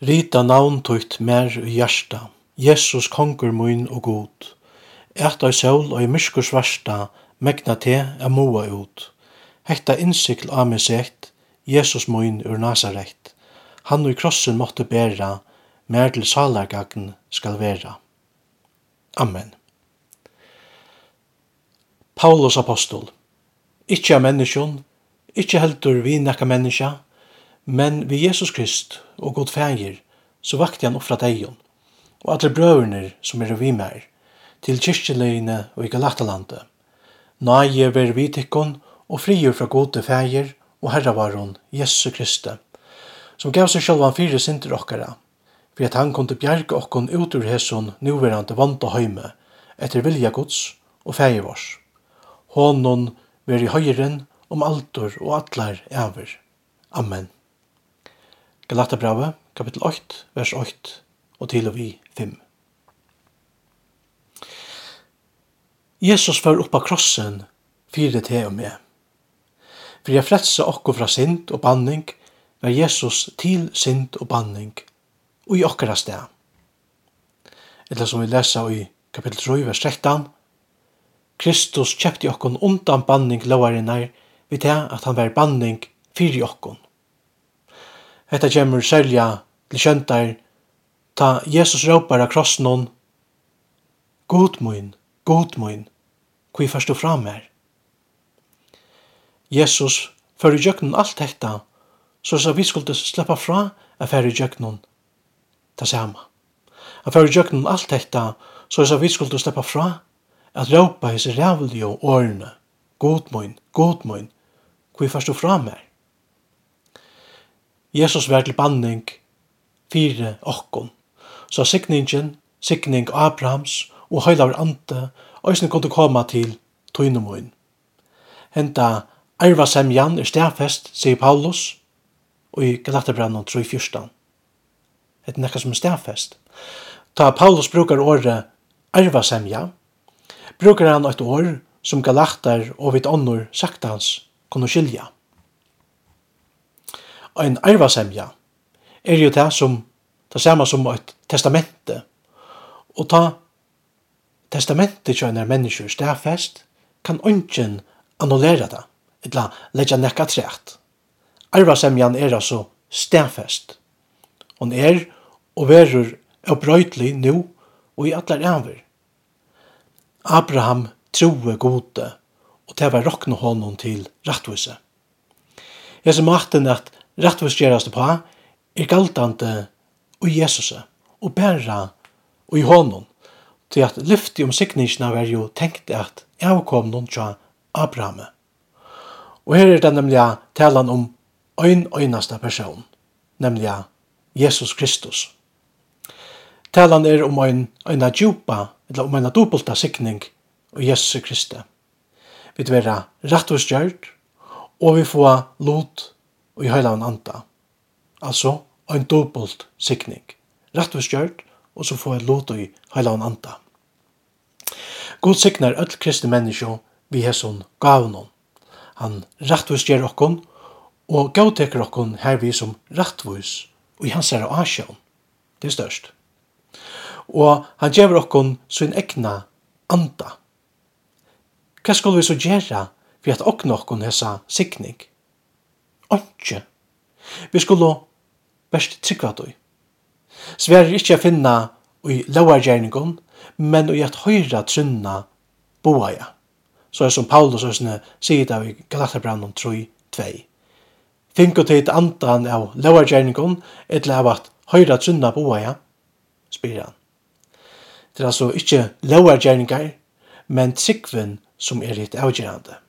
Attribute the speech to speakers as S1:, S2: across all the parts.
S1: Rita navn tøyt mer i hjarta, Jesus kongur mun og god. Ert ei sol og i myrskur svarsta, megna te a moa ut. Hetta innsikl av meg sett, Jesus mun ur Nazaret. Han og krossen måtte bæra, mer til salargagn skal vera. Amen. Paulus apostol. Ikkje av menneskjon, ikkje heldur vi nekka menneska, Men vi Jesus Krist og god fægir, så vakti han offra deion, og alle brøverne som er vi mer, til kyrkjeleine og i Galatalande. Nøye ver vi tikkon og frigjur fra gode fægir og herravaron Jesu Kristi, som gav seg sjálfan fire sinter okkara, for at han kunde bjerga okkon ut ur hesson nuverande vanta høyme, etter vilja gods og fægir vårs. Hånon ver i høyren om altor og atlar æver. Amen. Galaterbrave, kapittel 8, vers 8, og til og vi 5. Jesus var oppa krossen fyrir te og med. Fyrir jeg frelse okko fra synd og banning, var Jesus til synd og banning, og i okkara sted. Eller som vi lesa i kapittel 3, vers 13, Kristus kjøpte okkon undan banning lovarinnar, vi til at han var banning fyrir okkon. Hetta kjemur selja til kjöntar ta Jesus råpar av krossen hon God moin, God moin, kvi fyrst du fram her? Jesus fyrir jöknun alt hekta, så sa vi skulle sleppa fra a fyrir jöknun ta sama. A fyrir jöknun alt hekta, så sa vi skulle sleppa fra at råpa hese rævlig og årene God moin, God moin, kvi fyrst du fram her? Jesus var til banning fire okkon. Så sikningen, sikning Abrahams og høylaver ante, øyne kunne koma til tøynemoen. Henta Arva semjan er stærfest, sier Paulus, og i Galaterbrannon 3.14. Et nekka som er stærfest. Ta Paulus brukar året Arva semja, brukar han eit år som Galater og vit ånder sagt hans kunne skilja ein arvasemja er jo det som det samme som et testamente. Og ta testamentet til en menneske stedfest kan ungen annullera det, eller legge nekka trekt. Arvasemjan er altså stedfest. Hon er og verur opprøytlig nu og i allar æver. Abraham troe gode, og det var rokne honom til rettvise. Jeg som maten at rettvistgerast på er galtande og Jesus og bæra og i honom til at lyfti om sikningsna var jo tenkt at jeg kom noen tja Abraham. Og her er det nemlig talan om ein einasta person, nemlig Jesus Kristus. Talan er om ein eina djupa, eller om ein doppelta sikning og Jesus Kristi. Vi vera rettvistgjørt, og vi får lot og i heilaven anta. Altså, ein dobbelt sikning. Rattvis gjørt, og så får jeg lot i heilaven anta. God siknar öll kristne menneskje vi hesson gavnon. Han rattvis gjør okkon, og gauteker okkon her vi som rattvis, og i hans er asjon. Det er størst. Og han gjør okkon sin egna anta. Hva skal vi så gjøre for at okkon okkon hessa sikning? Ontsje. Vi skulle best trykva døy. Svær er ikkje a finna i lauargjerningon, men i at høyra trunna boaja. Så er som Paulus og sier det i Galaterbrannum 3.2. og tid andan av lauargjerningon, et av at høyra trunna boaja, spyr han. Det er altså ikkje lauargjerningar, men trykven som er litt avgjerande.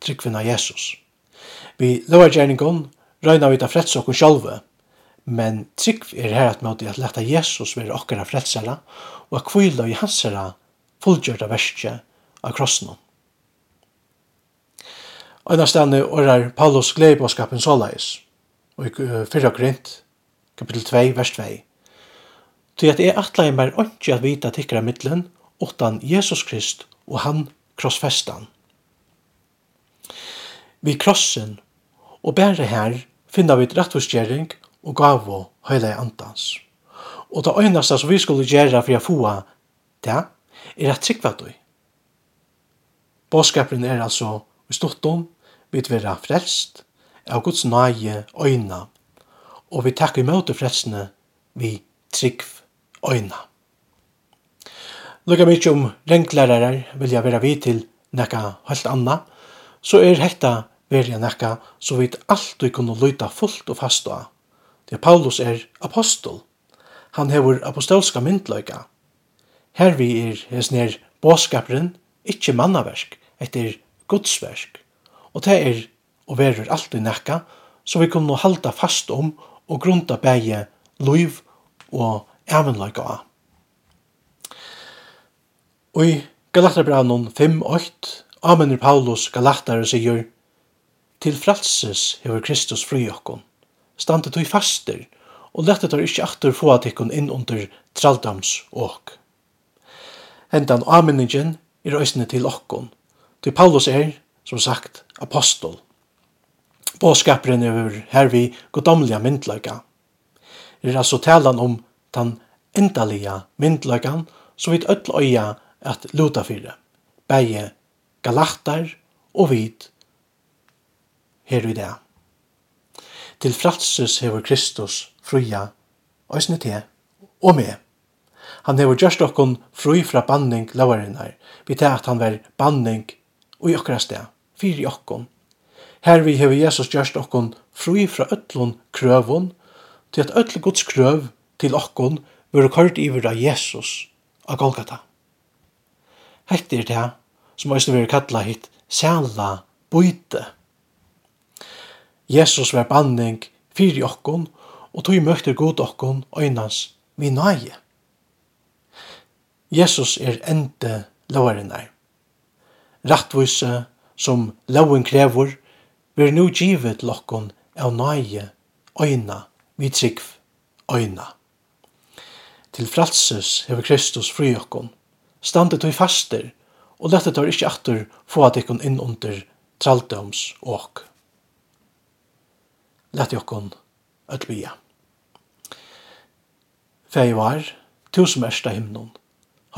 S1: Trykven av Jesus. Vi lovargjerningon røyna vi ta frelsa okkur sjálfu, men trygg er her at måte at leta Jesus være okkara frelsara og at kvila i hansara fullgjørta verskje av krossen. Øyna stedne årar Paulus gleibåskapen såleis, og i fyrra grint, kapitel 2, vers 2. Til at jeg i meg ikke at vita tikkara middelen, utan Jesus Krist og han krossfestan vi krossen, og bære her finna vi rettforskjering og gavo høyla i andans. Og det øyneste som vi skulle gjøre for å få det, er at trykva du. Båskapen er altså i stortom, vi vera frelst, av Guds nøye øyna, og vi takker imot frelsene vi trygg øyna. Lukka mykje om renklærarar vil jeg være vid til nekka helt anna, så er hetta verja nekka så alt alltid kunne lyta fullt og fast av. Det Paulus er apostol. Han hevur apostolska myndløyga. Her vi er nær båskaperen, ikkje mannaversk, etter gudsversk. Og det er og verur alltid nekka, så vi kunne halda fast om og grunda bæge loiv og evenløyga av. Og i Galaterbrannum 5.8 Amener Paulus Galatare sier, Til fralses hever Kristus fri okkon, standet du i faster, og lettet tar ikkje atter få at ikkon inn under traldams åk. Hentan ameningen er òsne til okkon, til Paulus er, som sagt, apostol. Båskaperen er hervi godomlige myndløyga. Er altså talan om den endalige myndløygan, som vi ødel øya at luta fyrir, beie galatar og vit her i det. Til fralses hever Kristus fruja, òsne te og me. Han hever gjørst okkon fru fra banning lavarinnar, vi te at han var banning og i okkara sted, fyri okkon. Her vi hever Jesus gjørst okkon fru fra ötlun krøvun, til at öll gods krøv til okkon vore kort iver av Jesus av Golgata. Hette er det som også vil kalla hitt sæla bøyte. Jesus var banning fyrir okkon, og tog møkter god okkon øynans vi nøye. Jesus er ende lovarinnar. Rattvise som loven krever, vil nu givet til okkon av nøye øyna vi trygg øyna. Til fralses hever Kristus fri okkon, standet og faster, og lette tar ikkje atter få at ikkon inn under traldoms åk. Lette jokkon öll bia. Fei var, tu som ersta himnon,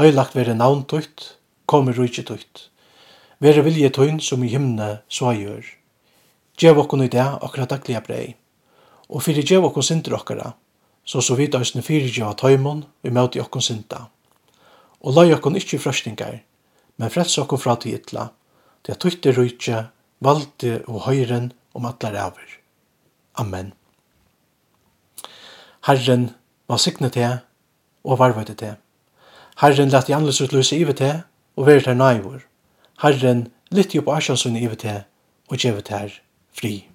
S1: høylagt vere navn tutt, kommer rujtje tutt, vere vilje tøyn som i himne så gjør. Gjev okkon i det akkurat daglige brei, og fyrir gjev okkon sinter okkara, så så vidt òsne fyrir gjev tøymon vi møte okkon synda, og lai okkon ikkje frøstingar, men frels okkur fra til ytla, til at tøytte rujtje, valde og høyren om atlar aver. Amen. Herren var signe til og varvete til. Herren lett i anlesutløse ive til og veri til naivor. Herren lytte jo på asjansunni ive til og gjevet til fri.